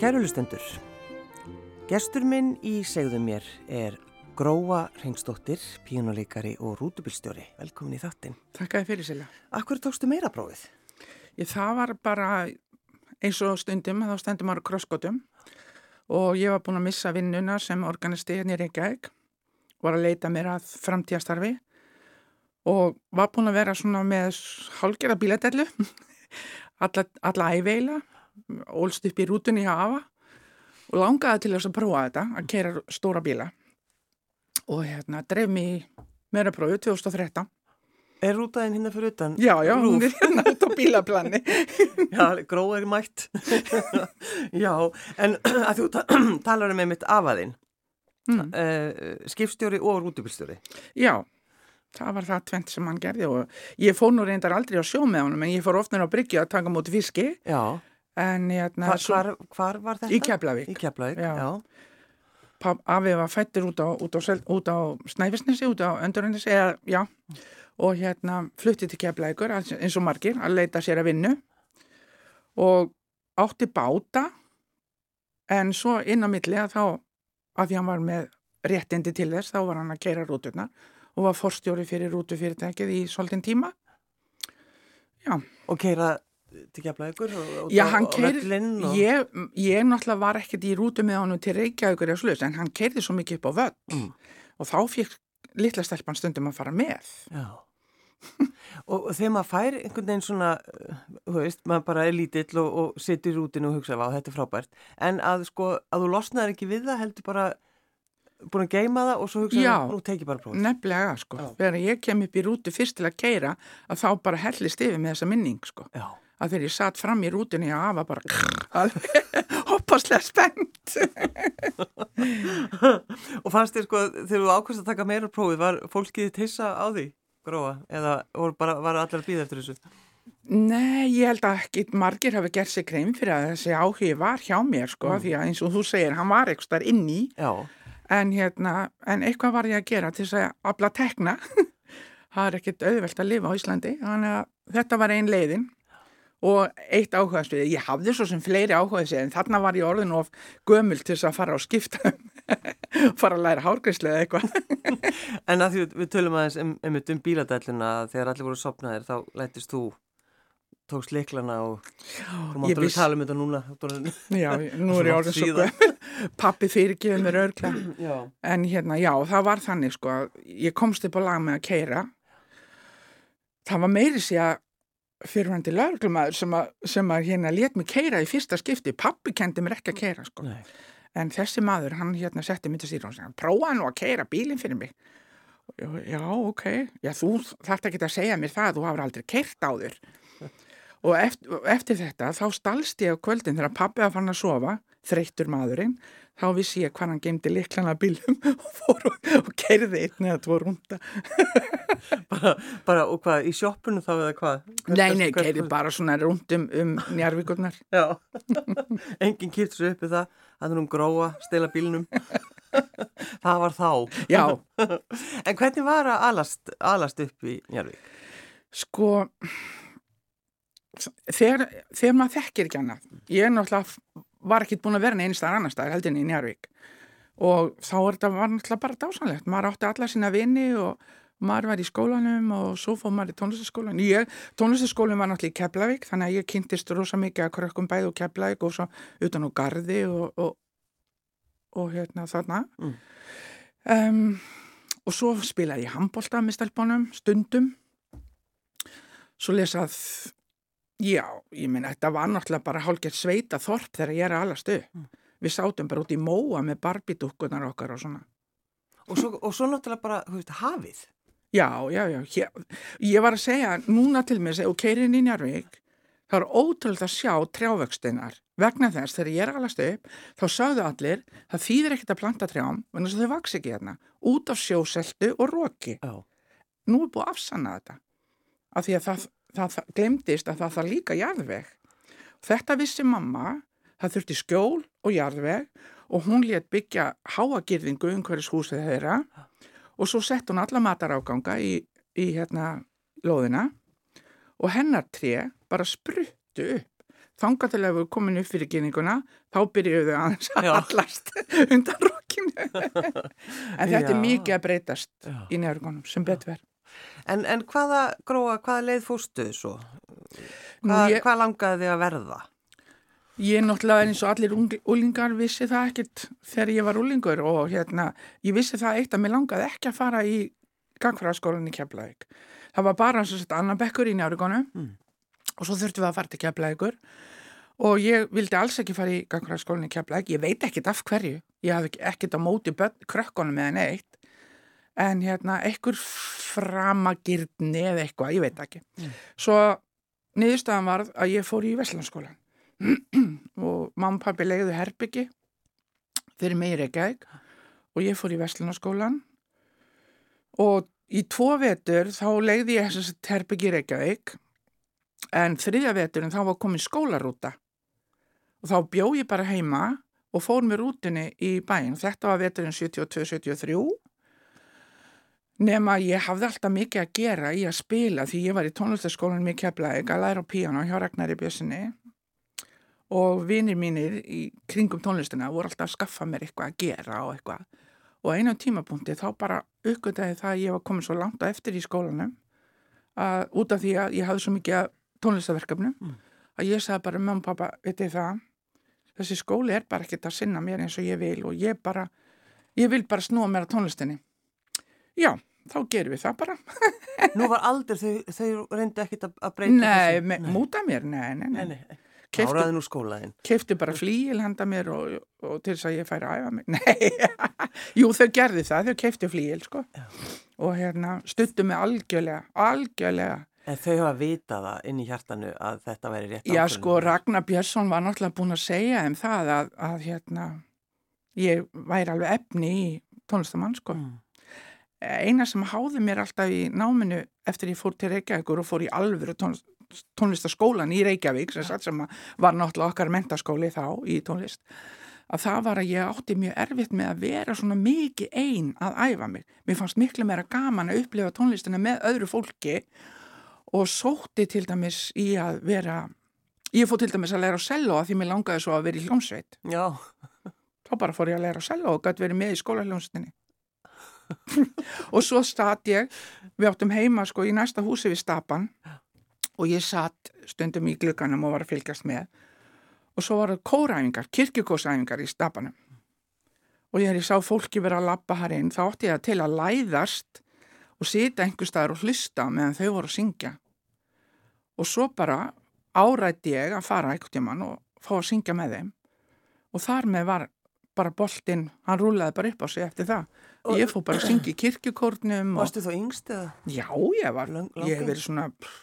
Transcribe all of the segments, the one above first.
Kærulustendur, gestur minn í segðum mér er Gróa Rengstóttir, píjónuleikari og rútubilstjóri. Velkomin í þáttinn. Takk að þið fyrir sila. Akkur tókstu meira prófið? Ég, það var bara eins og stundum, þá stendum ára krosskotum og ég var búin að missa vinnuna sem organisti hérna í Reykjavík, var að leita mér að framtíastarfi og var búin að vera svona með hálgjara bíladellu, alla, alla æveila, ólst upp í rútunni hjá Ava og langaði til þess að prófa þetta, að kera stóra bíla og hérna dref mér meira prófið 2013. Er rútaðin hérna fyrir utan? Já, já, hún er hérna út á bílaplani. já, gróð er mætt. já, en að þú ta talar um einmitt afaðinn, mm. uh, skipstjóri og rútubilstjóri. Já, það var það tvent sem hann gerði og ég fór nú reyndar aldrei á sjó með honum en ég fór ofnir á Bryggja að taka múti fiski. Já. En hérna... Hvar, hvar, hvar var þetta? Í Keflavík. Í Keflavík, já. já. Afi var fættur út á, út á, á Snæfisnesi, út á Önduröndisi, eða, já, og hérna fluttið til Keflavíkur eins og margir að leita sér að vinnu og átti báta en svo inn á milli að þá, að því hann var með réttindi til þess, þá var hann að keira rúturna og var forstjóri fyrir rútufyrirtækið í svolítinn tíma. Já. Og keira til Keflavíkur og, Já, hann keiri, og... ég, ég náttúrulega var ekkert í rútu með honum til Reykjavíkur eða sluðis en hann keirði svo mikið upp á völd mm. og þá fikk litla stelpann stundum að fara með. Já. Og þegar maður fær einhvern veginn svona þú veist, maður bara er lítill og, og situr í rútinu og hugsa á þetta er frábært. En að sko, að þú losnaður ekki við það heldur bara búin að geima það og svo hugsaður nú tekið bara próf Nefnilega sko, þegar ég kem upp í rútu fyrst til að keira að þá bara hellist yfir með þessa minning sko. Já að þegar ég satt fram í rútunni að afa bara hoppaslega spennt. Og fannst þér sko þegar þú ákvæmst að taka meira prófið var fólkið tissa á því gróa? Eða bara, var allar að býða eftir þessu? Nei, ég held að ekki margir hafi gert sig grein fyrir að þessi áhugi var hjá mér sko mm. því að eins og þú segir, hann var eitthvað starf inn í en, hérna, en eitthvað var ég að gera til þess að abla tekna. Það er ekkit auðvelt að lifa á Íslandi þannig að þetta var einn leiðin og eitt áhugaðsvið, ég hafði svo sem fleiri áhugaðsvið en þarna var ég orðin of gömul til þess að fara á skipta fara að læra hárgræslu eða eitthvað. En að því við tölum aðeins um, um, um bíladælluna þegar allir voru sopnaðir þá lætist þú tókst liklana og þú máttu að tala um þetta núna Já, nú er ég orðin svo gömul. Pappi fyrirgifið mér örgla en hérna, já, það var þannig sko ég komst upp á lag með að keira það var meiri sé að fyrirvændi lauruglumæður sem sem að hérna let mig keira í fyrsta skipti. Pappi kendi mér ekki að keira sko. Nei. en þessi maður, hann hérna setti myndast í hann prófaði nú að keira bílinn fyrir mig. Já, ok. Já, þú þarft ekki að segja mér það þú hafði aldrei keirt á þér. Og eftir, eftir þetta þá stalst ég á kvöldin þegar pappi að fann að sofa þreyttur maðurinn þá vissi ég hvað hann gemdi liklana bílum og fór og, og kerði einn eða tvo rúnda bara, bara, og hvað, í sjóppunum þá eða hvað? Nei, nei, kerði bara svona rúndum um njarvíkurnar Já, enginn kýrt svo uppi það að hún gróa, stela bílnum. Það var þá. Já. En hvernig var að alast, alast upp í njarvík? Sko þegar, þegar maður þekkir ekki hana ég er náttúrulega var ekki búin að vera neins þar annar staðar heldinni í Njarvík og þá var þetta var náttúrulega bara dásanlegt maður átti alla sína vini og maður var í skólanum og svo fóð maður í tónlistaskólan tónlistaskólan var náttúrulega í Keflavík þannig að ég kynntist rosa mikið að krökkum bæð og Keflavík og svo utan á Garði og, og, og hérna þarna. Mm. um, og svo spilaði ég handbólta með stelpunum stundum. Svo lesað Já, ég minn, þetta var náttúrulega bara hálfgett sveita þorp þegar ég er að alastu. Mm. Við sátum bara út í móa með barbidúkkunar okkar og svona. Og svo, og svo náttúrulega bara, þú veist, hafið. Já, já, já. Ég, ég var að segja núna til mig, og keirin í Njarvík, það er ótrúlega að sjá trjávöxtinnar. Vegna þess, þegar ég er að alastu upp, þá sagðu allir, það þýðir ekkert að planta trjám, en þess að þau vaks ekki hérna, út af sjóseltu og róki. Já. Nú er búið að afsanna þetta. Af því að það það glemdist að það þarf líka jarðveg. Þetta vissi mamma, það þurfti skjól og jarðveg og hún létt byggja háagirðingu umhverjus húsið þeirra og svo sett hún alla mataráganga í, í hérna lóðina og hennar tre bara spruttu upp. þanga til að við komin upp fyrir kyninguna, þá byrjuðu aðeins að allast undan rokkinu. en þetta Já. er mikið að breytast Já. í njörgunum sem betur verð. En, en hvaða gróa, hvaða leið fórstuðu svo? Hvað, ég, hvað langaði þið að verða? Ég náttúrulega eins og allir úlingar vissi það ekkert þegar ég var úlingur og hérna, ég vissi það eitt að mér langaði ekki að fara í gangfræðaskólan í Keflavík. Það var bara eins og þetta annan bekkur í njárugonu mm. og svo þurftum við að fara til Keflavíkur og ég vildi alls ekki fara í gangfræðaskólan í Keflavík. Ég veit ekkert af hverju, ég hafði ekkert á móti krökkunum með henni eitt en hérna, einhver framagirni eða eitthvað, ég veit ekki. Mm. Svo niðurstaðan var að ég fór í Veslanskólan og mamma og pappi legðu herbyggi fyrir í Reykjavík og ég fór í Vestlunarskólan og í tvo vetur þá legði ég þess að herbyggi Reykjavík en þriðja veturinn þá var komin skólarúta. Og þá bjóð ég bara heima og fór með rútinni í bæin þetta var veturinn 72-73 nema ég hafði alltaf mikið að gera í að spila því ég var í tónlistaskólanum í Keflavík að læra á píano hjá Ragnari Bjössinni. Og vinir mínir í kringum tónlistina voru alltaf að skaffa mér eitthvað að gera og eitthvað. Og einu tímapunkti þá bara uppgöndaði það að ég var komin svo langt á eftir í skólanum að út af því að ég hafði svo mikið tónlistaverkefnum mm. að ég sagði bara mamma og pappa, veit ég það? Þessi skóli er bara ekkert að sinna mér eins og ég vil og ég bara ég vil bara snúa mér á tónlistinni. Já, þá gerum við það bara Nú var aldrei, þau, þau reyndi ekkert að breyta Nei, þessu? Nei, múta mér, nei, nei, nei. nei, nei. Áraði nú skólaðinn. Kefti bara flíil handa mér og, og til þess að ég færi að æfa mig. Nei, jú þau gerði það, þau kefti flíil sko. Já. Og hérna stuttu mig algjörlega, algjörlega. En þau hafa vitað það inn í hjartanu að þetta væri rétt ákveðin? Já sko, Ragnar Björnsson var náttúrulega búin að segja um það að, að hérna, ég væri alveg efni í tónlistamann sko. Mm. Eina sem háði mér alltaf í náminu eftir ég fór til Reykjavíkur og fór í alvöru tónlist tónlistaskólan í Reykjavík sem, sem var náttúrulega okkar mentaskóli þá í tónlist að það var að ég átti mjög erfitt með að vera svona mikið einn að æfa mig. Mér fannst miklu meira gaman að upplifa tónlistina með öðru fólki og sótti til dæmis í að vera, ég fótt til dæmis að læra á cello að því mér langaði svo að vera í hljómsveit. Já. Þá bara fór ég að læra á cello og gæti verið með í skólahljómsveitinni. og svo stat ég, við áttum heima sko í næsta húsi við Stapan. Og ég satt stundum í glögganum og var að fylgjast með. Og svo var það kóræfingar, kirkjukósæfingar í stapanum. Og ég er í sá fólki verið að lappa hér inn. Þá átti ég það til að læðast og sita einhver staðar og hlusta meðan þau voru að syngja. Og svo bara árætti ég að fara eitthvað tíman og fá að syngja með þeim. Og þar með var bara boltinn, hann rúlaði bara upp á sig eftir það ég fór bara að syngja í kirkjukórnum Varstu þú yngst eða? Já, ég var, ég hef verið svona pff,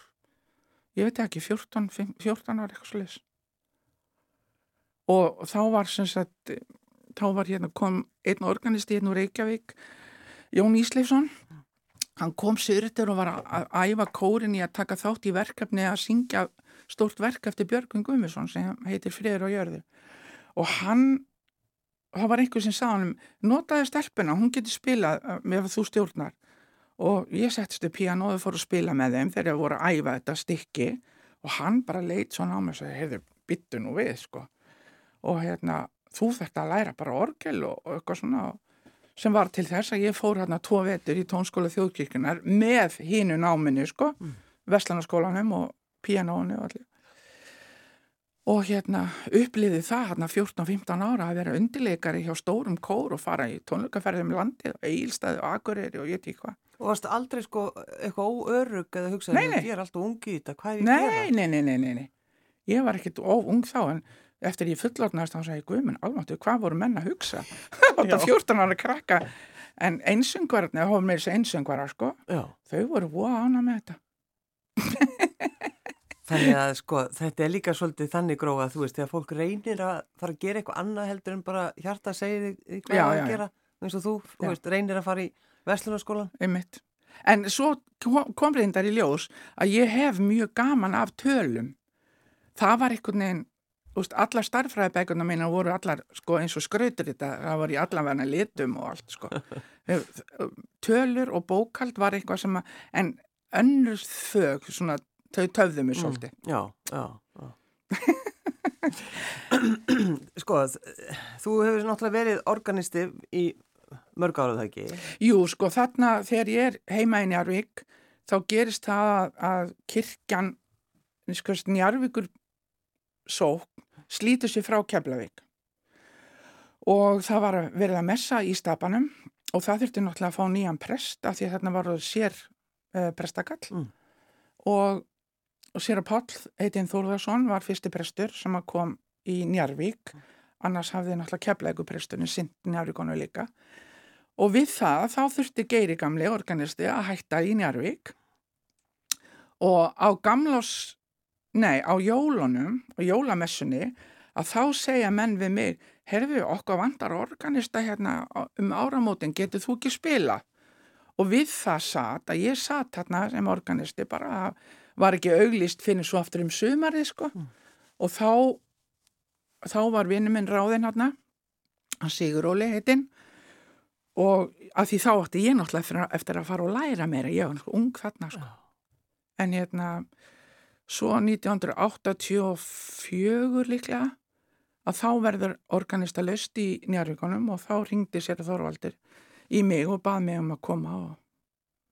ég veit ekki, 14, 15, 14 ára eitthvað sliðis og þá var sem sagt þá var hérna kom einn organisti hérna úr Reykjavík Jón Ísleifsson. Hann kom sýrður og var að æfa kórin í að taka þátt í verkefni að syngja stórt verk eftir Björgun Gummisson sem heitir Friður og Jörður og hann það var einhver sem sagði hann notaði stelpuna, hún getur spilað með þú stjórnar. Og ég settist í piano og fór að spila með þeim þegar ég voru að æfa þetta stykki og hann bara leitt svona á mig og sagði, heyrðu, byttu nú við sko. Og hérna, þú þurft að læra bara orgel og, og eitthvað svona sem var til þess að ég fór hérna tvo vetur í tónskóla þjóðkirkunar með hínu náminni sko mm. Vestlandaskólanum og pianónu og allir og hérna uppliði það hérna 14-15 ára að vera undileikari hjá stórum kór og fara í tónleikaferðum landið og eilstaði og agureri og ég veit ekki hvað Og varst aldrei sko eitthvað óörug eða hugsaði að ég er alltaf ungi í þetta, hvað er ég að gera? Nei, nei, nei, nei, nei, ég var ekkit óung þá en eftir ég fullorðnast þá sagði ég, guðminn, alváttu, hvað voru menn að hugsa? Þetta 14 ára krakka, en einsöngvararni, það hófum með þessi einsöngvarar sko, Já. þau voru búið ána með þetta. Þannig að sko, þetta er líka svolítið þannig gróð að þú veist, þegar fólk reynir að fara að gera eitthvað annað heldur en bara hjarta að segja þig hvað já, að já, gera, eins og þú, þú veist, reynir að fara í Vestlunarskólan? Einmitt. En svo kom reyndar í ljós að ég hef mjög gaman af tölum. Það var einhvern veginn, úst, allar starfræðabækuna mína voru allar sko, eins og skrautur þetta, það var í allanverna litum og allt sko. Tölur og bókald var eitthvað sem að, en önnur þög, svona, þau töfðu mér mm, svolítið. Já, já, já. sko, þú hefur náttúrulega verið organisti í mörg ára það ekki? Jú, sko, þarna þegar ég er heima í Njarvík þá gerist það að, að kirkjan sko, Njarvíkur sók slítur sér frá Keflavík og það var verið að messa í stapanum og það þurfti náttúrulega að fá nýjan prest af því að þarna var sér uh, prestakall mm. og, og sér að Páll heitinn Þórðarsson var fyrsti prestur sem kom í Njarvík mm. annars hafði náttúrulega keflæguprestunni sint Njarvíkonu líka og við það þá þurfti Geiri gamli organisti að hætta í Njarvík og á gamlás nei, á jólunum og jólamessunni að þá segja menn við mig herðu okkur vandar organista hérna um áramótin, getur þú ekki spila? Og við það satt að ég satt hérna sem organisti bara var ekki auglist finnir svo aftur um sumarið sko mm. og þá þá var vinnu minn ráðinn hérna að Sigur Óli heitinn og að því þá ætti ég náttúrulega eftir, að fara og læra meira, ég var ung þarna sko. En hérna, svo 1984 líklega, að þá verður organista löst í njárvíkonum og þá ringdi sér Þorvaldur í mig og bað mig um að koma og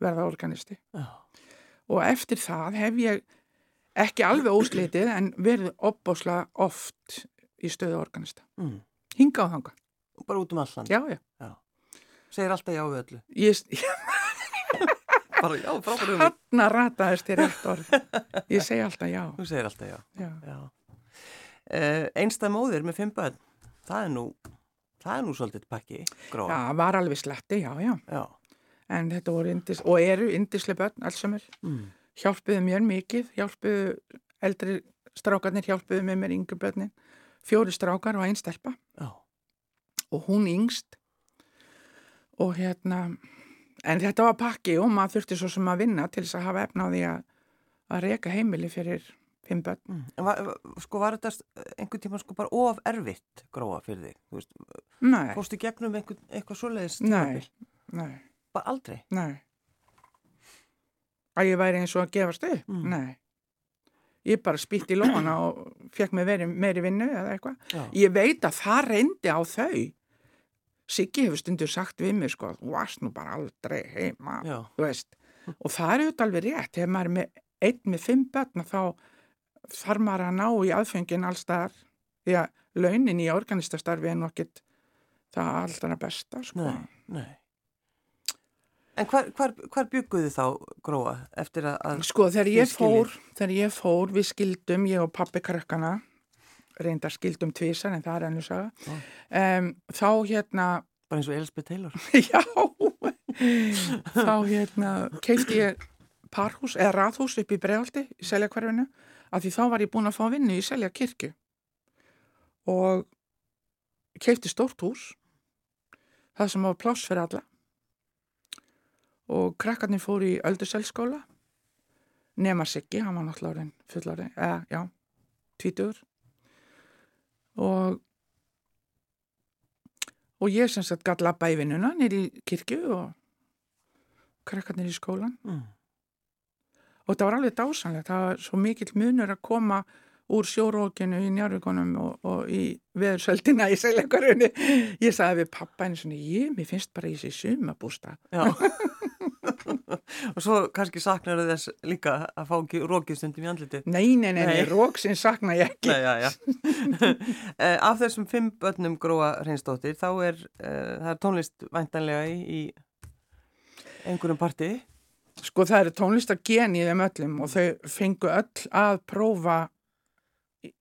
verða organisti. Já. Og eftir það hef ég ekki alveg óslitið en verið opbásla oft í stöðu organista. Mm. Hinga á þanga. Og bara út um allan? Já, já. já. Segir alltaf já við öllu? Ég... bara já, frábærum. Hanna rataðist þér eitt orð. Ég segi alltaf já. Þú segir alltaf já. já. já. Uh, einstað móðir með fimm bönn, það er nú það er nú svolítið pakki, gróða. Já, var alveg sletti, já, já. Já. En þetta voru indis, og eru indislega bönn alls samir. Mm. Hjálpuðu mér mikið, hjálpuðu eldri strákarnir, hjálpuðu með mér yngur bönnin. Fjóri strákar og einn stelpa. Já. Og hún yngst. Og hérna, en þetta var pakki og maður þurfti svo sem að vinna til þess að hafa efnaði að, að reyka heimili fyrir fimm börn. Mm. En var, sko var þetta einhvern tíma sko bara of erfitt gróa fyrir þig? Nei. Fórstu gegnum einhvern, eitthvað svoleiðist? Nei, nei. Bara aldrei? Nei. Að ég væri eins og að gefast upp? Mm. Nei. Ég bara spýtt í lóna og fekk mig veri, meiri vinnu eða eitthvað. Ég veit að það reyndi á þau. Siggi hefur stundur sagt við mig sko, þú varst nú bara aldrei heima, Já. þú veist. Og það er auðvitað alveg rétt, ef maður er með einn með fimm börn þá þarf maður að ná í aðfengin allstaðar því að launin í organistastarfi er nokkið það alltaf besta sko. Nei, nei. En hvar, hvar, hvar bygguðu þá gróa eftir að... Sko þegar ég fór, þegar ég fór við skildum, ég og pappi krakkana, reyndar skildum tvísar en það er enn að sagja, um, þá hérna... Bara eins og Elisabeth Taylor. Já, þá hérna keipti ég parhús eða rathús upp í Breðaldi í Seljakvarfinu af því þá var ég búin að fá vinnu í Selja kirkju og keipti stórt hús það sem var pláss fyrir alla og krakkarnir fór í Öldurselskóla nema Siggi, hann var náttúrulega orðin fullari, eða já, tvítur og og ég sem sagt gæti lappa í vinnuna nýri kirkju og krakkarnir í skólan mm. Og þetta var alveg dásanlegt, það var svo mikill munur að koma úr sjórókinu í njárvíkonum og, og í veðursöldina í segleikarunni ég sagði við pappa einu svona ég, mér finnst bara í þessi sumabústa og svo kannski saknar þess líka að fá ekki rókistundum í andliti Nei, nei, nei, nei. róksinn saknar ég ekki nei, já, já. Eh, af þessum fimm börnum gróa hreinstóttir þá er, uh, er tónlist væntanlega í, í einhverjum partiði Sko það eru tónlistargeni í þeim öllum og þau fengu öll að prófa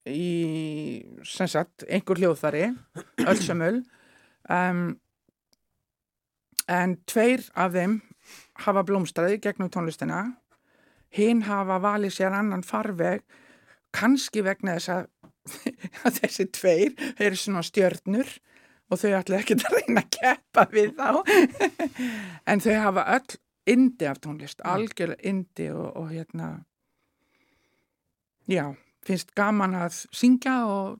í, sem sagt, einhver hljóðfari, öll sem öll. Um, en tveir af þeim hafa blómstræði gegnum tónlistina. Hinn hafa valið sér annan farveg, kannski vegna þess að, að þessi tveir eru svona stjörnur og þau ætla ekki að reyna að keppa við þá. en þau hafa öll indi af tónlist, algjörlega indi og, og hérna já, finnst gaman að syngja og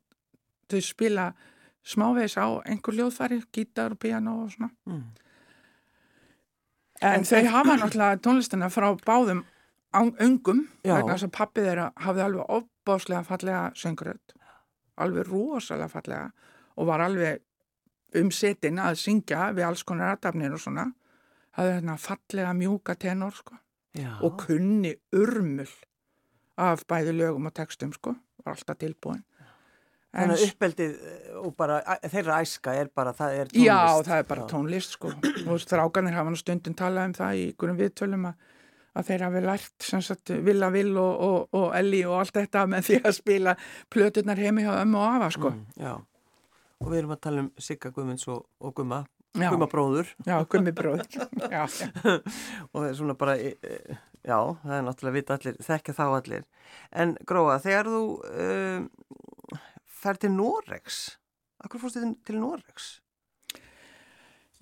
þau spila smávegis á einhver ljóðfæri, gítar og piano og svona mm. En, en þau hafa náttúrulega tónlistina frá báðum öngum, vegna þess að pappið þeirra hafði alveg opbáslega fallega sönguröld alveg rosalega fallega og var alveg um setin að syngja við alls konar aðdafnir og svona. Hafði hérna fallega mjúka tenor sko Já. og kunni urmul af bæði lögum og textum sko, var alltaf tilbúin Þannig að uppeldið eh, og bara þeirra æska er bara, það er tónlist. Já, það er bara tónlist sko og strákanir hafa nú stundum talað um það í einhverjum viðtölum að, að þeir hafi lært sem sagt Villa Vill og, og, og Elli og allt þetta með því að spila plöturnar heimi hjá ömmu og afa sko Mm, já. Og við erum að tala um Sigga Guðmunds og, og Gumma, Já. Gumma bróður Já, gummi bróð Já, og það er svona bara, e, e, já, það er náttúrulega vita allir, þekkja þá allir. En Gróa, þegar þú um, fer til Noregs, akkur fórstu til, til Noregs?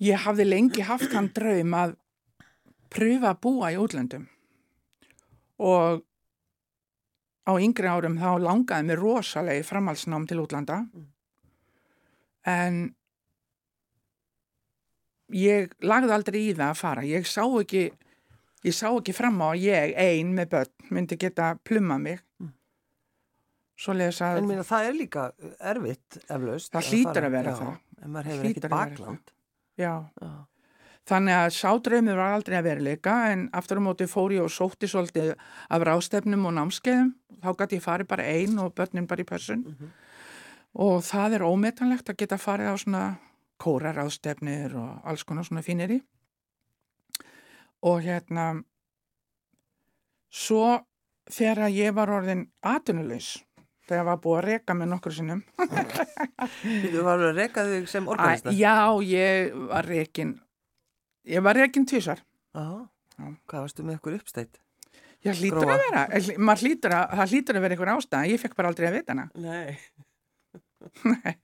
ég hafði lengi haft hann draum að pröfa að búa í útlöndum. Og á yngri árum þá langaði mér rosalega í framhalsnám til útlanda. En ég lagði aldrei í það að fara. Ég sá ekki ég sá ekki fram á að ég ein með börn myndi geta plumma mig En minna, það er líka erfitt, eflaust. Það hlýtur að vera já, það. En maður hefur vera bakland. já Já. Þannig að sádraumur var aldrei að veruleika en aftur á móti fór ég og sótti svolítið af rástefnum og námskeiðum. Þá gæti ég farið bara einn og börnin bara í pössun. Og það er ómetanlegt að geta farið á svona kórarástefnir og alls konar svona fínir í. Og hérna, svo þegar ég var orðin atvinnulegs, þegar var búið að reka með nokkur sinnum, Þú var að reka þig sem organista? já, ég var rekin, ég var. Já. Já. Hvað varstu með ykkur uppsteitt? Já, hlýtur að vera, Eh, hlýtur að, það hlýtur að vera einhver ástæða, ég fekk bara aldrei að vita hana. Nei.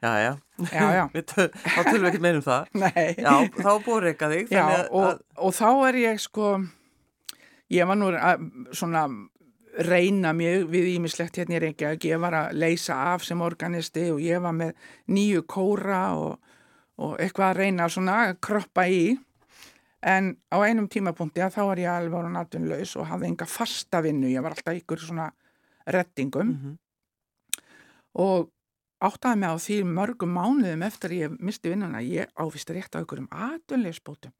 Já, já. Þá tölum við ekki meira um það. nei. Já, þá búið að reka þig. Já, þannig að- og, og þá er ég sko, ég var nú að, svona reyna mjög við ímislegt hérna í Reykjavík, ég var að leysa af sem organisti og ég var með nýju kóra og, og eitthvað að reyna svona að kroppa í en á einum tímapunkti að þá var ég alveg orðin atvinnlaus og hafði enga fasta vinnu, ég var alltaf ykkur svona reddingum Mhm. og áttaði mig á því mörgum mánuðum eftir ég misti vinnuna, ég ávist rétt á ykkur um atvinnleysbótum.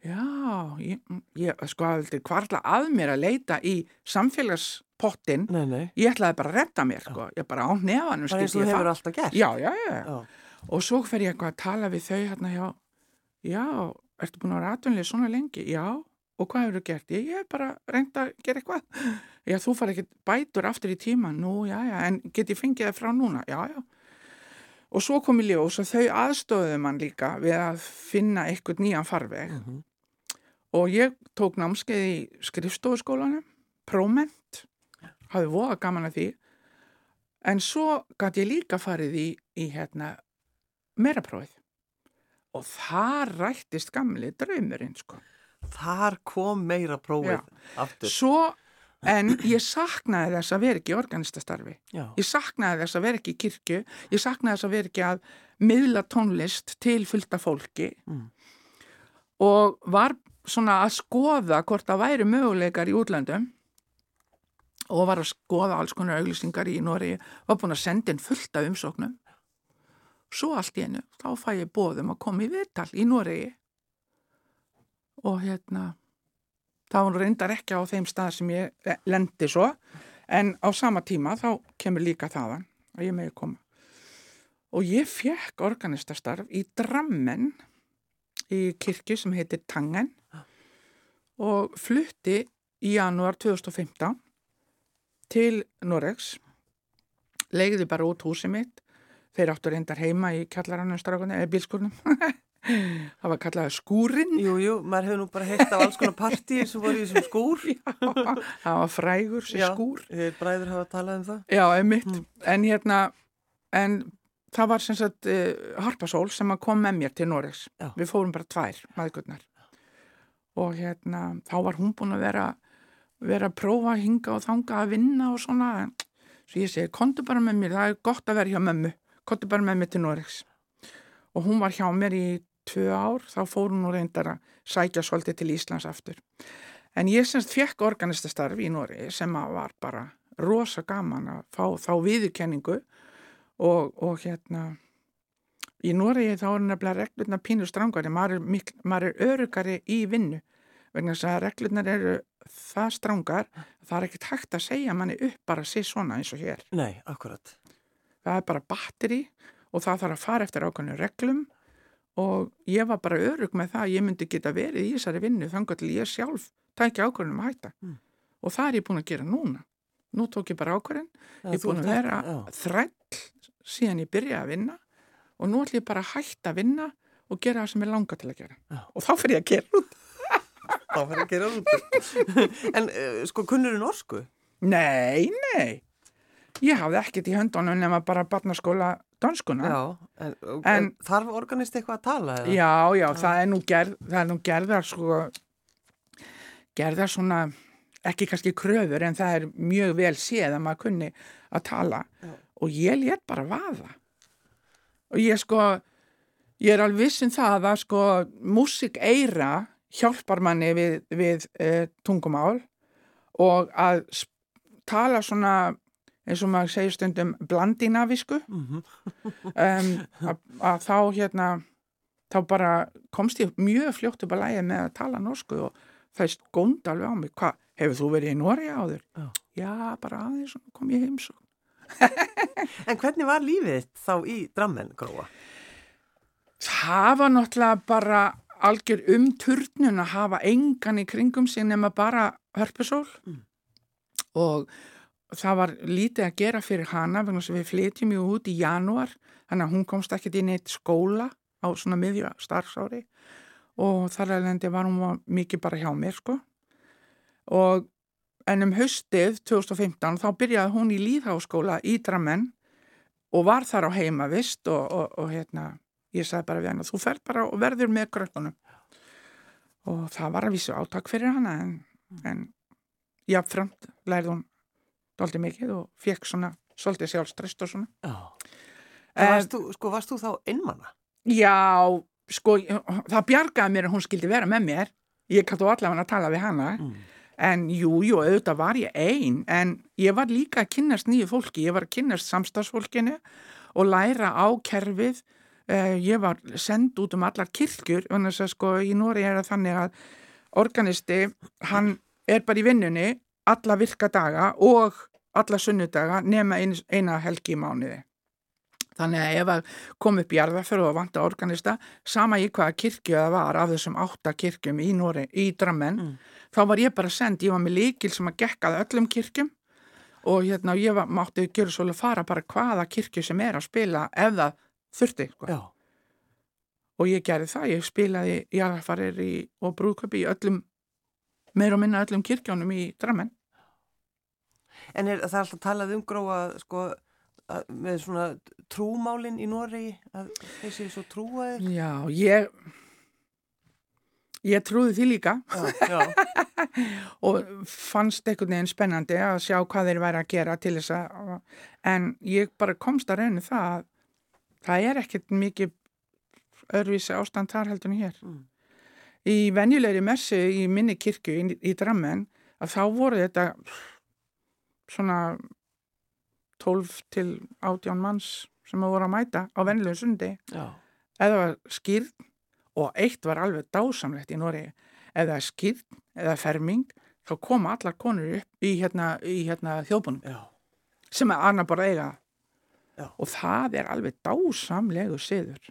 Já, ég, ég sko aldrei kvarla að mér að leita í samfélagspottin, Nei, nei. ég ætlaði bara að redda mér, sko, ég bara á nefanum Bara eins og þú ég hefur það. alltaf gert. Já, já, já, Já. og svo fer ég eitthvað að tala við þau hérna hjá, já, ertu búin að vera atvinnlega svona lengi? Já, og hvað hefur þú gert? Ég, ég hef bara reynd að gera eitthvað. Já, þú far ekki bætur aftur í tíma, nú, já, já, en get ég fengið það frá núna? Já, já. Og svo kom í ljós og þau aðstóðuðu mann líka við að finna eitthvað nýjan farveg Mhm. Og ég tók námskeið í skrifstofuskólanum, próment, hafði voða gaman að því, en svo gæti ég líka farið í, í hérna, meiraprófið og það rættist gamli draumurinn, sko. Þar kom meira prófið aftur. Svo, en ég saknaði þess að vera ekki í organistastarfi. Já. Ég saknaði þess að vera ekki í kirkju, ég saknaði þess að vera ekki að miðla tónlist til fullta fólki Mm. og var svona að skoða hvort það væri möguleikar í útlöndum og var að skoða alls konar auglýsingar í Nóri, var búin að senda inn fullt af umsóknum. Svo allt í einu, þá fæ ég bóðum að koma í viðtal í Nóri og hérna, það var nú reyndar ekki á þeim stað sem ég lendi svo, en á sama tíma þá kemur líka þaðan að ég megi koma. Og ég fekk organistastarf í Drammen í kirkju sem heitir Tangen og flutti í janúar 2015 til Noregs, leiði bara út húsið mitt, þeir áttu reyndar heima í kjallaranum strákunni, eða bílskurnum, það var kallað skúrin, Jú, jú, maður hefur nú bara heilt af alls konar partíir sem voru í þessum skúr. það var frægur Já. skúr. Þeir bræður hafa talað um það. Já, einmitt, Mm. en hérna, en það var sem sagt uh, Harpasól sem kom með mér til Noregs. Já. Við fórum bara tvær, maðurkurnar. Og hérna, þá var hún búin að vera, vera að prófa að hinga og þanga að vinna og svona. Svo ég segi, kontu bara með mér, það er gott að vera hjá mömmu, kontu bara með mér til Noregs. Og hún var hjá mér í tvö ár, þá fór hún nú reyndar að sækja svolítið til Íslands aftur. En ég semst fekk organistastarf í Noregi sem var bara rosa gaman að fá þá viðurkenningu og, og hérna í Noregi þá er nefnilega reglurnar pínur strangari, maður er, maður er örugari í vinnu vegna þess að reglurnar eru það strangar það er ekkert hægt að segja manni upp bara að sé svona eins og hér. Nei, akkurat. Það er bara batteri og það þarf að fara eftir ákveðinu reglum og ég var bara örug með það að ég myndi geta verið í þessari vinnu þannig að ég sjálf tækja ákveðinum að hætta mm. og það er ég búin að gera núna. Nú tók ég bara ákveðin, ég er búin að vera þræll síðan ég byrjaði að vinna og nú ætlum ég bara að hætta að vinna og gera það sem ég langar til að gera. Já. Og þá fyrir ég að gera út. þá fyrir ég að gera út. en uh, sko, kunnur þú norsku? Nei, nei. Ég hafði ekkert í höndunum nema bara barnaskóla danskuna. Já, en, en þarf organist eitthvað að tala? Eða? Já, já, já, það er nú, gerð, það er nú gerðar sko, gerðar svona, ekki kannski kröfur en það er mjög vel séð að maður kunni að tala já. Og ég létt bara vaða og ég sko ég er alveg vissin um það að sko músik eira hjálpar manni við, við e, tungumál og að tala svona eins og maður segir stundum blandinavisku mm -hmm. um, að, þá hérna þá bara komst ég mjög fljótt upp að læja með að tala norsku og það er skónd alveg á mig hvað, hefur þú verið í Nóri áður? Já. Já, bara aðeins kom ég heimsók En hvernig var lífið þá í drammen gróa? Það var náttúrulega bara algjör um turnun að hafa engan í kringum sig nema bara hörpusól mm. og það var lítið að gera fyrir hana vegna sem við flytjum jú út í janúar þannig að hún komst ekkert inn í eitt skóla á svona miðja starfsári og þar alveg var hún mikið bara hjá mér sko og en um haustið 2015 þá byrjaði hún í líðháskóla í Drammen og var þar á heimavist og, og, og hérna ég sagði bara við hann að þú fer bara og verður með krökkunum og það var að vísu átak fyrir hana en, en jáfnframt lærði hún doldið mikið og fekk svona svolítið sjálfstrest og svona Já. En varst þú, sko, varst þú þá innmanna? Já, sko, það bjargaði mér að hún skildi vera með mér ég kættu allavega að tala við hana mm. En jú, jú, auðvitað var ég einn, en ég var líka að kynast nýju fólki, ég var að kynast samstagsfólkinu og læra á kerfið, uh, ég var send út um allar kirkjur, þannig að sko í Nóri er það þannig að organisti, hann er bara í vinnunni alla virka daga og alla sunnudaga nema ein, eina helgi í mánuði. Þannig að ef að kom upp jarðafjörðu og vanta organista, sama í hvaða kirkju það var af þessum átta kirkjum í Nóri, í Drammen, mm þá var ég bara send, ég var með líkil sem að gekkaði öllum kirkjum og hérna ég var, mátti gera svolítið að fara bara hvaða kirkju sem er að spila ef það þurfti sko. og ég gerði það, ég spilaði jarðarfarir og brúköpi í öllum meir og minna öllum kirkjónum í Drammen En er það alltaf talað um gróa sko með svona trúmálinn í Nóri að þessi er svo trúaðir? Já, ég Ég trúði því líka já, já. og fannst einhvern veginn spennandi að sjá hvað þeir væri að gera til þess að, en ég bara komst að reynu það að það er ekkert mikið örvísi ástand þar heldur en hér. Mm. Í venjulegri messu í minni kirkju í, í Drammen að þá voru þetta svona 12 til 18 manns sem að voru að mæta á venjulegu sundi eða skýrð og eitt var alveg dásamlegt í Nóri er skýrn eða ferming þá koma allar konur upp í hérna, hérna þjóðbunum sem er annar bara eiga Já. og það er alveg dásamlegu siður.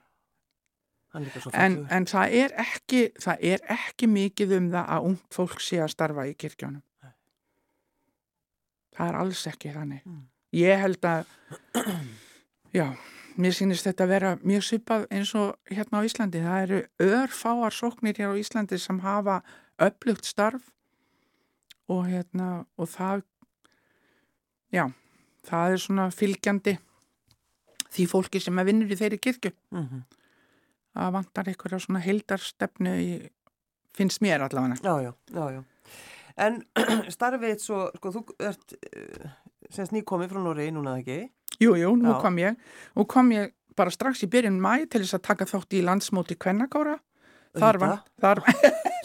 En, en það er ekki það er ekki mikið um það að ung fólk sé að starfa í kirkjónum Nei. það er alls ekki þannig. Mm. ég held að já mér sýnist þetta að vera mjög svipað eins og hérna á Íslandi. Það eru örfáar sóknir hér á Íslandi sem hafa upplugt starf og hérna og það já, það er svona fylgjandi því fólki sem er vinnur í þeirri kirkju. Mm -hmm. Það vantar einhverja svona heldarstefnu í, finnst mér allavega. Já, já, já, já. En starfið svo, sko, þú ert uh, semst nýkomið frá Noregi núna ekki? Jú, jú, nú Já. kom ég og kom ég bara strax í byrjun mæ til þess að taka þátt í landsmóti Kvennakára þar var, þar,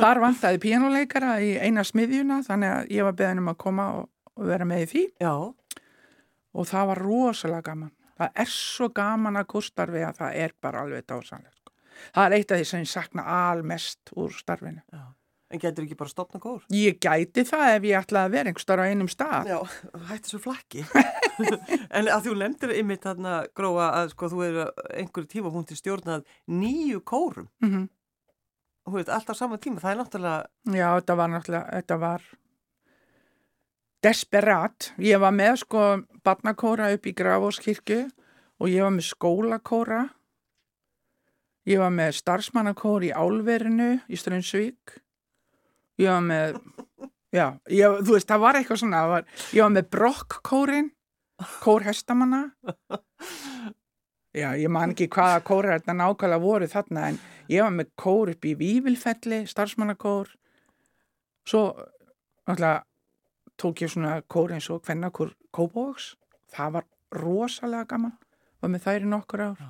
Þar vantæði píjánuleikara í eina smiðjuna þannig að ég var beðin um að koma og, og vera með í því. Já. Og það var rosalega gaman. Það er svo gaman að kurstarfi að það er bara alveg dásanlega. Sko. Það er eitt af því sem ég sakna almest úr starfinu. Já. En getur ekki bara stopna kór? Ég gæti það ef ég ætlaði að vera einhver starf á einum stað. Já, hætti svo flakki. en að þú nefndir ymmið þarna gróa að sko þú er einhverju tímapunkti stjórnað nýju kórum. Mm -hmm. Þú veit, alltaf saman tíma, það er náttúrulega... Já, þetta var náttúrulega, þetta var desperat. Ég var með sko barnakóra upp í Grafóskirkju og ég var með skólakóra. Ég var með starfsmannakóri í Álverinu í Strömsvík ég var með já, ég, þú veist, það var eitthvað svona var, ég var með brokkkórin kór hestamanna. Já, ég man ekki hvaða kóra þetta nákvæmlega voru þarna en ég var með kór upp í Vívilfelli starfsmannakór. Svo náttúrulega tók ég svona kór eins og hvernakór Kópavóks, það var rosalega gaman, var með þær í nokkur ár.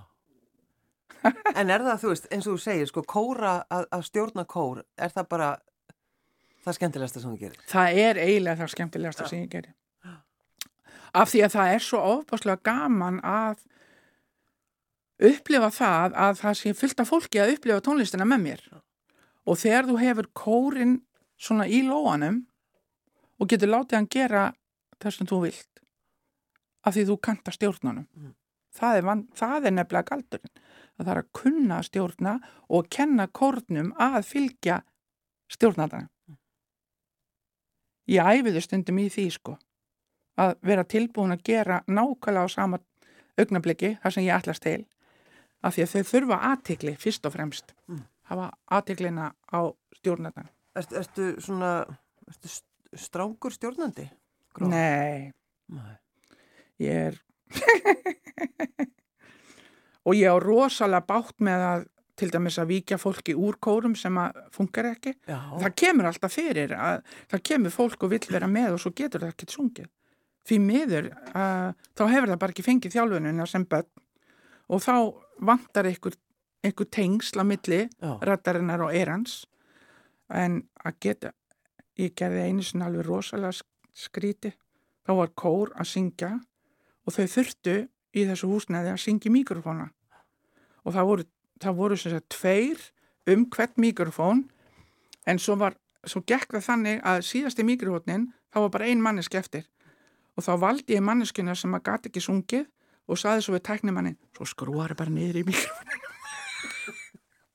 En er það, þú veist, eins og þú segir, sko, kóra að, að stjórna kór, er það bara það skemmtilegasta sem þú gerir? Það er eiginlega það skemmtilegasta ja. sem ég gerir. Af því að það er svo ofbáslega gaman að upplifa það að það sé fyllt af fólki að upplifa tónlistina með mér. Og þegar þú hefur kórin svona í lóanum og getur látið hann gera það sem þú vilt af því þú kanta stjórnunum. Mm. Það, er van, það er nefnilega galdurinn. Það þarf að kunna stjórna og kenna kórnum að fylgja stjórnadana ég æfiði stundum í því sko að vera tilbúin að gera nákvæmlega á sama augnabliki þar sem ég ætlast til af því að þau þurfa aðtikli fyrst og fremst mm. hafa aðtiklina á stjórnarnan Erstu, erstu svona erstu strángur stjórnandi? Gróð? Nei Nei Ég er og ég á rosalega bátt með að til dæmis að víkja fólki úr kórum sem að funkar ekki. Já. Það kemur alltaf fyrir að það kemur fólk og vill vera með og svo getur það ekkert sungið. Því miður uh, þá hefur það bara ekki fengið þjálfununa sem börn og þá vantar einhver, einhver tengsla milli rættarinnar og erans en að geta, ég gerði einu sinna alveg rosalega skríti, þá var kór að syngja og þau þurftu í þessu húsnæði að syngja mikrofóna og það voru það voru sem sagt tveir um hvert mikrofón en svo var, svo gekk það þannig að síðasti mikrofónin þá var bara ein manneski eftir. Og þá valdi ég manneskina sem að gati ekki sungið og saði svo við tæknimannin svo skrúar bara niður í mikrofóninu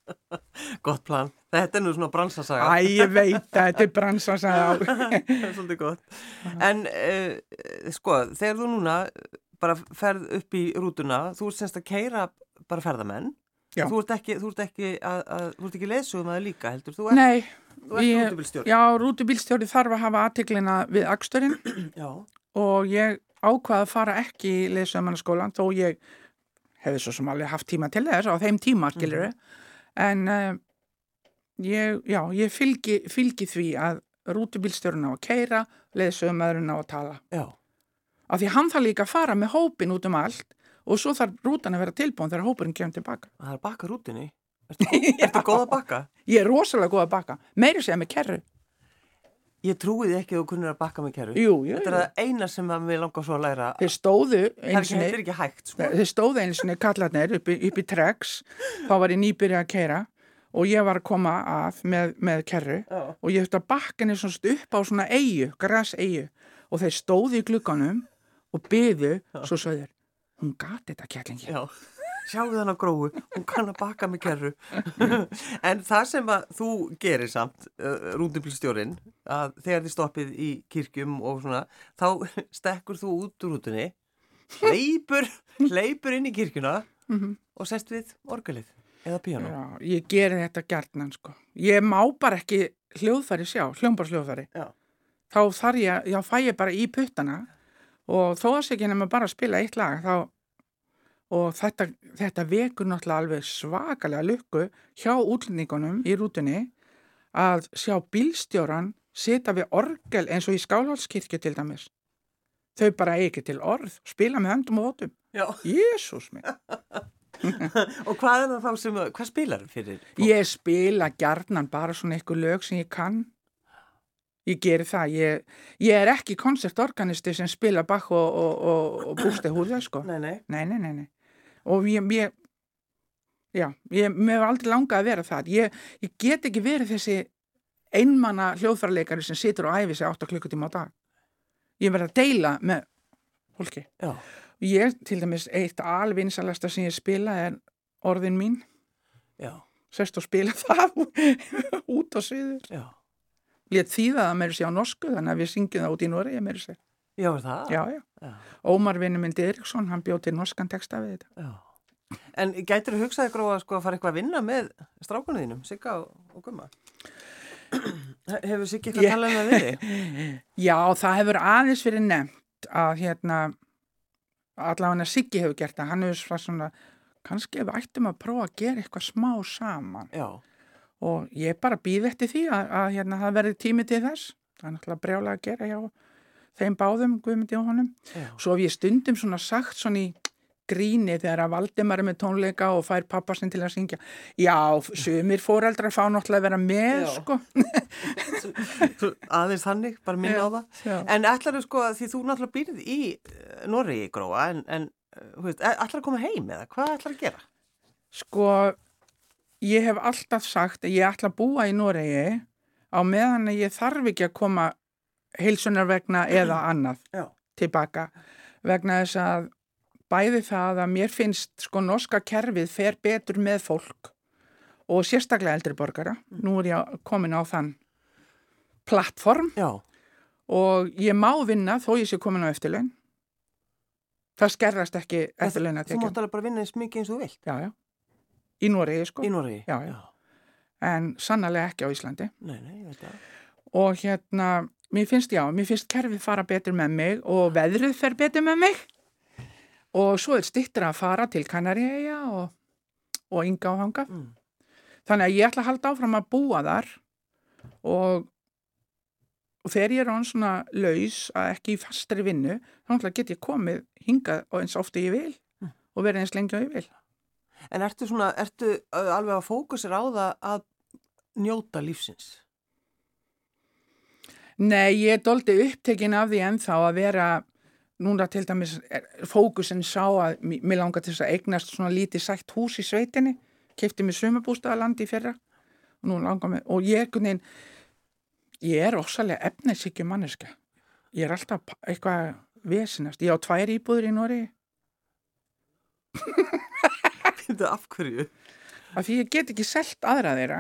Gott plan, þetta er nú svona bransasaga. Æ, ég veit, þetta er bransasaga. Svolítið gott. En uh, sko, þegar þú núna bara ferð upp í rútuna þú semst að keira bara ferðamenn. Þú ert ekki, þú ert ekki, að, að, þú ert ekki leðsugum að líka heldur? Þú ert, Nei. Þú ert rútubílstjóri? Já, rútubílstjóri þarf að hafa aðteglina við aksturinn og ég ákvaði að fara ekki í leðsugumannaskólan þó ég hefði svo sem alveg haft tíma til þess á þeim tíma, skiljuru. Mm -hmm. En uh, ég, já, ég fylgi, fylgi því að rútubílstjórin á að keira, leðsugumadurinn á að tala. Já. Af því hann þarf líka að fara með hópin út um allt og svo þarf rútan að vera tilbúin þegar hópurinn kemur tilbaka. Það er að baka rútinni? Ertu, ertu góð að baka? Ég er rosalega góð að baka, meiri segja með kerru. Ég trúiði ekki að þú kunnir að baka með kerru. Jú, jú. Þetta er það eina sem við langar svo að læra. Þeir stóðu eins og... Þetta er ekki hægt, sko. Þeir stóðu eins og kallarnir upp, upp í Trex, þá var ég nýbyrja að keira og ég var að koma að með, með kerru oh. og ég höfði að bakka henni upp á svona eigu, græs eigu og þeir stóðu í glukkanum og byðu, oh. svo sögður hún gati þetta kjallingi. Já, sjáu þann á gróðu, hún kann að baka með kerru. en það sem að þú gerir samt, uh, rúndumplistjórin, að þegar þið stoppið í kirkjum og svona, þá stekkur þú út úr rútunni, hleypur, hleypur inn í kirkjuna mm -hmm. og sest við orgalið eða píano. Já, ég gerir þetta gertnan, sko. Ég má bara ekki hljóðfæri sjá, hljómbarsljóðfæri. Já. Þá þarf ég, já, fæ ég bara í puttana og þó að sér ekki nefnum bara að spila eitt lag þá, og þetta, þetta vekur náttúrulega alveg svakalega lukku hjá útlendingunum í rútunni að sjá bílstjóran setja við orgel eins og í skálhaldskirkju til dæmis þau bara eigi til orð spila með höndum og hótum Jésús minn og hvað er það þá sem, hvað spilar fyrir? Fólk? Ég spila gerðnan bara svona eitthvað lög sem ég kann. Ég gerir það. Ég, ég er ekki koncertorganisti sem spila bakk og, og, og, og bústi húða, sko. Nei, nei. Nei, nei, nei, nei. Og ég, ég já, ég, mér hef aldrei langað að vera það. Ég, ég get ekki verið þessi einmanna hljóðfærarleikari sem situr og æfi sig 8 klukkutíma á dag. Ég verði að deila með fólki. Já. Ég, til dæmis, eitt alvinsalasta sem ég spila er orðin mín. Já. Sest og spila það út á sviður. Já. Létt þýða það með þessi á norsku, þannig að við syngjum það út í Noregi með þessi. Já, það? Já, já. já. Ómar vinnu myndi Eriksson, hann bjóti norskan texta við þetta. Já. En gætur þú hugsaði gróða sko, að fara eitthvað að vinna með strákunniðinum, Sigga og, og Gumma? hefur Siggi eitthvað ég... talað það við Já, það hefur aðeins verið nefnt að hérna allavega Siggi hefur gert það, hann hefur svona kannski ef við ættum að prófa að gera eitthvað smá saman Já. Og ég bara býð eftir því að, að hérna, það verði tími til þess það er náttúrulega brjálega að gera hjá þeim báðum Guðmundi og honum Já. svo hef ég stundum svona sagt svona í gríni þegar að Valdimar er með tónleika og fær pappasinn til að syngja já, sumir fóreldrar fá náttúrulega að vera með já. sko aðeins hannig, bara minna á það já. en ætlar þú sko, því þú náttúrulega býrð í eh, Norri í gróa en, en eh, ætlar að koma heim eða hvað ætlar að gera? Sko ég hef alltaf sagt að ég ætla að búa í Norri á meðan að ég þarf ekki að koma heilsunar vegna eða annað tilbaka vegna þess að bæði það að mér finnst sko norska kerfið fer betur með fólk og sérstaklega eldri borgara. Mm. Nú er ég komin á þann plattform Já. og ég má vinna þó ég sé komin á eftirlaun. Það skerrast ekki eftirlaun að tekja. Þú mátt alveg bara vinna eins mikið eins og þú vilt. Já, já. Í Noregi sko. Í Noregi. Já, já. En sannlega ekki á Íslandi. Nei, nei, ég veit það. Og hérna, mér finnst já, mér finnst kerfið fara betur með mig og veðrið fer betur með mig og svo er stittra að fara til Kanaríæja og, og ynga á hanga mm. þannig að ég ætla að halda áfram að búa þar og, og þegar ég er án svona laus að ekki í fastri vinnu þá get ég komið hingað og eins ofta ég vil mm. og verið eins lengi og ég vil En ertu svona, ertu alveg að fókusir á það að njóta lífsins? Nei, ég er doldi upptekinn af því ennþá að vera núna til dæmis fókusin sá að mér langar til þess að eignast svona lítið sætt hús í sveitinni. Kefti mér sumabústaðalandi í fyrra og nú langar mér og ég, nein, ég er ósalega efnisíkju manneska ég er alltaf eitthvað vesinast, ég á tvær íbúður í Nóri Þetta af hverju? Af því ég get ekki selgt aðra þeirra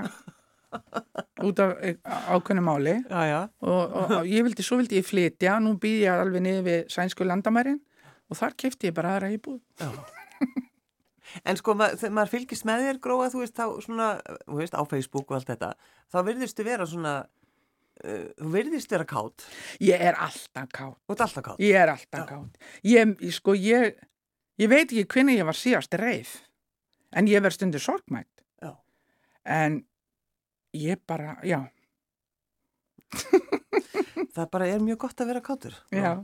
út af eh, ákveðnu máli. Já, já. Og, og, og ég vildi, svo vildi ég flytja. Nú býð ég alveg niður við sænsku landamærin og þar kefti ég bara aðra íbúð. En sko, mað, þegar maður fylgist með þér gróða, þú veist, þá svona, þú veist, á Facebook og allt þetta, þá verðist þú vera svona uh, þú verðist vera kátt Ég er alltaf kátt Þú ert alltaf kátt Ég er alltaf kátt Ég, sko, ég ég veit ekki hvernig ég var síðast reið en ég verð stundir sorgmætt en ég bara, já. Það bara er mjög gott að vera káttur já.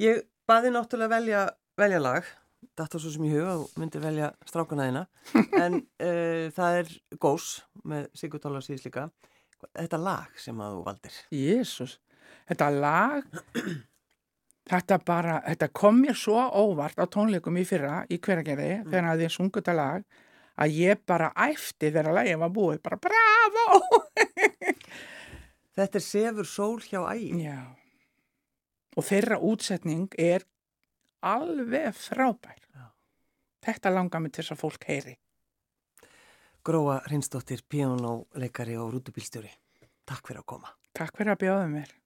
ég baði náttúrulega velja, velja lag. Þetta er svo sem ég huga og myndi velja strákunaðina en uh, það er Gós með Sigur Tólar síðs líka. Þetta lag sem að þú valdir. Jésús, þetta lag þetta bara þetta kom mér svo óvart á tónleikum í fyrra í hveragerði mm. þegar það er sungut að lag að ég bara æfti þegar lægið var búið, bara bravo! Þetta er Sefur Sól hjá ægin. Já, og þeirra útsetning er alveg frábær. Já. Þetta langar mig til þess að fólk heyri. Gróa Hrinsdóttir, píjónuleikari og rútubílstjóri. Takk fyrir að koma. Takk fyrir að bjóða mér.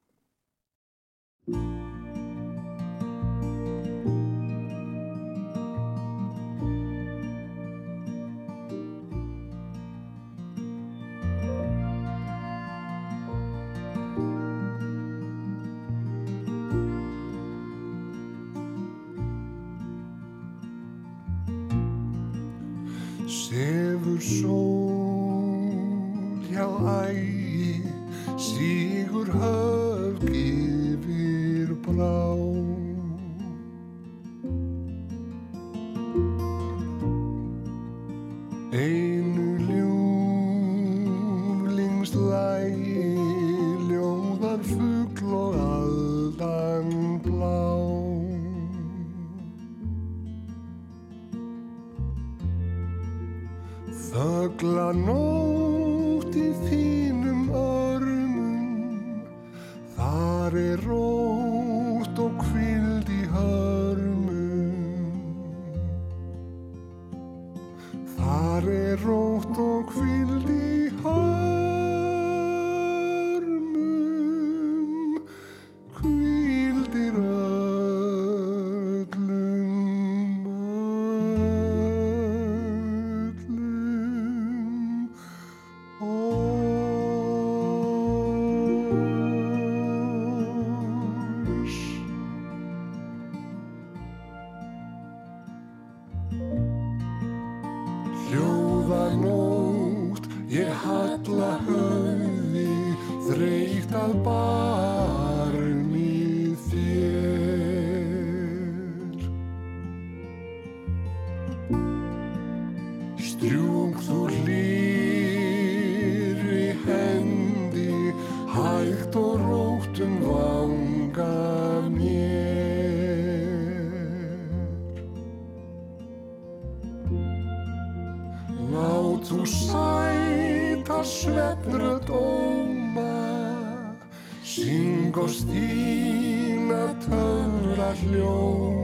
sól hjá ægi sígur höf gefir brá einu ljúflings lægi no og stína töfra hljóma.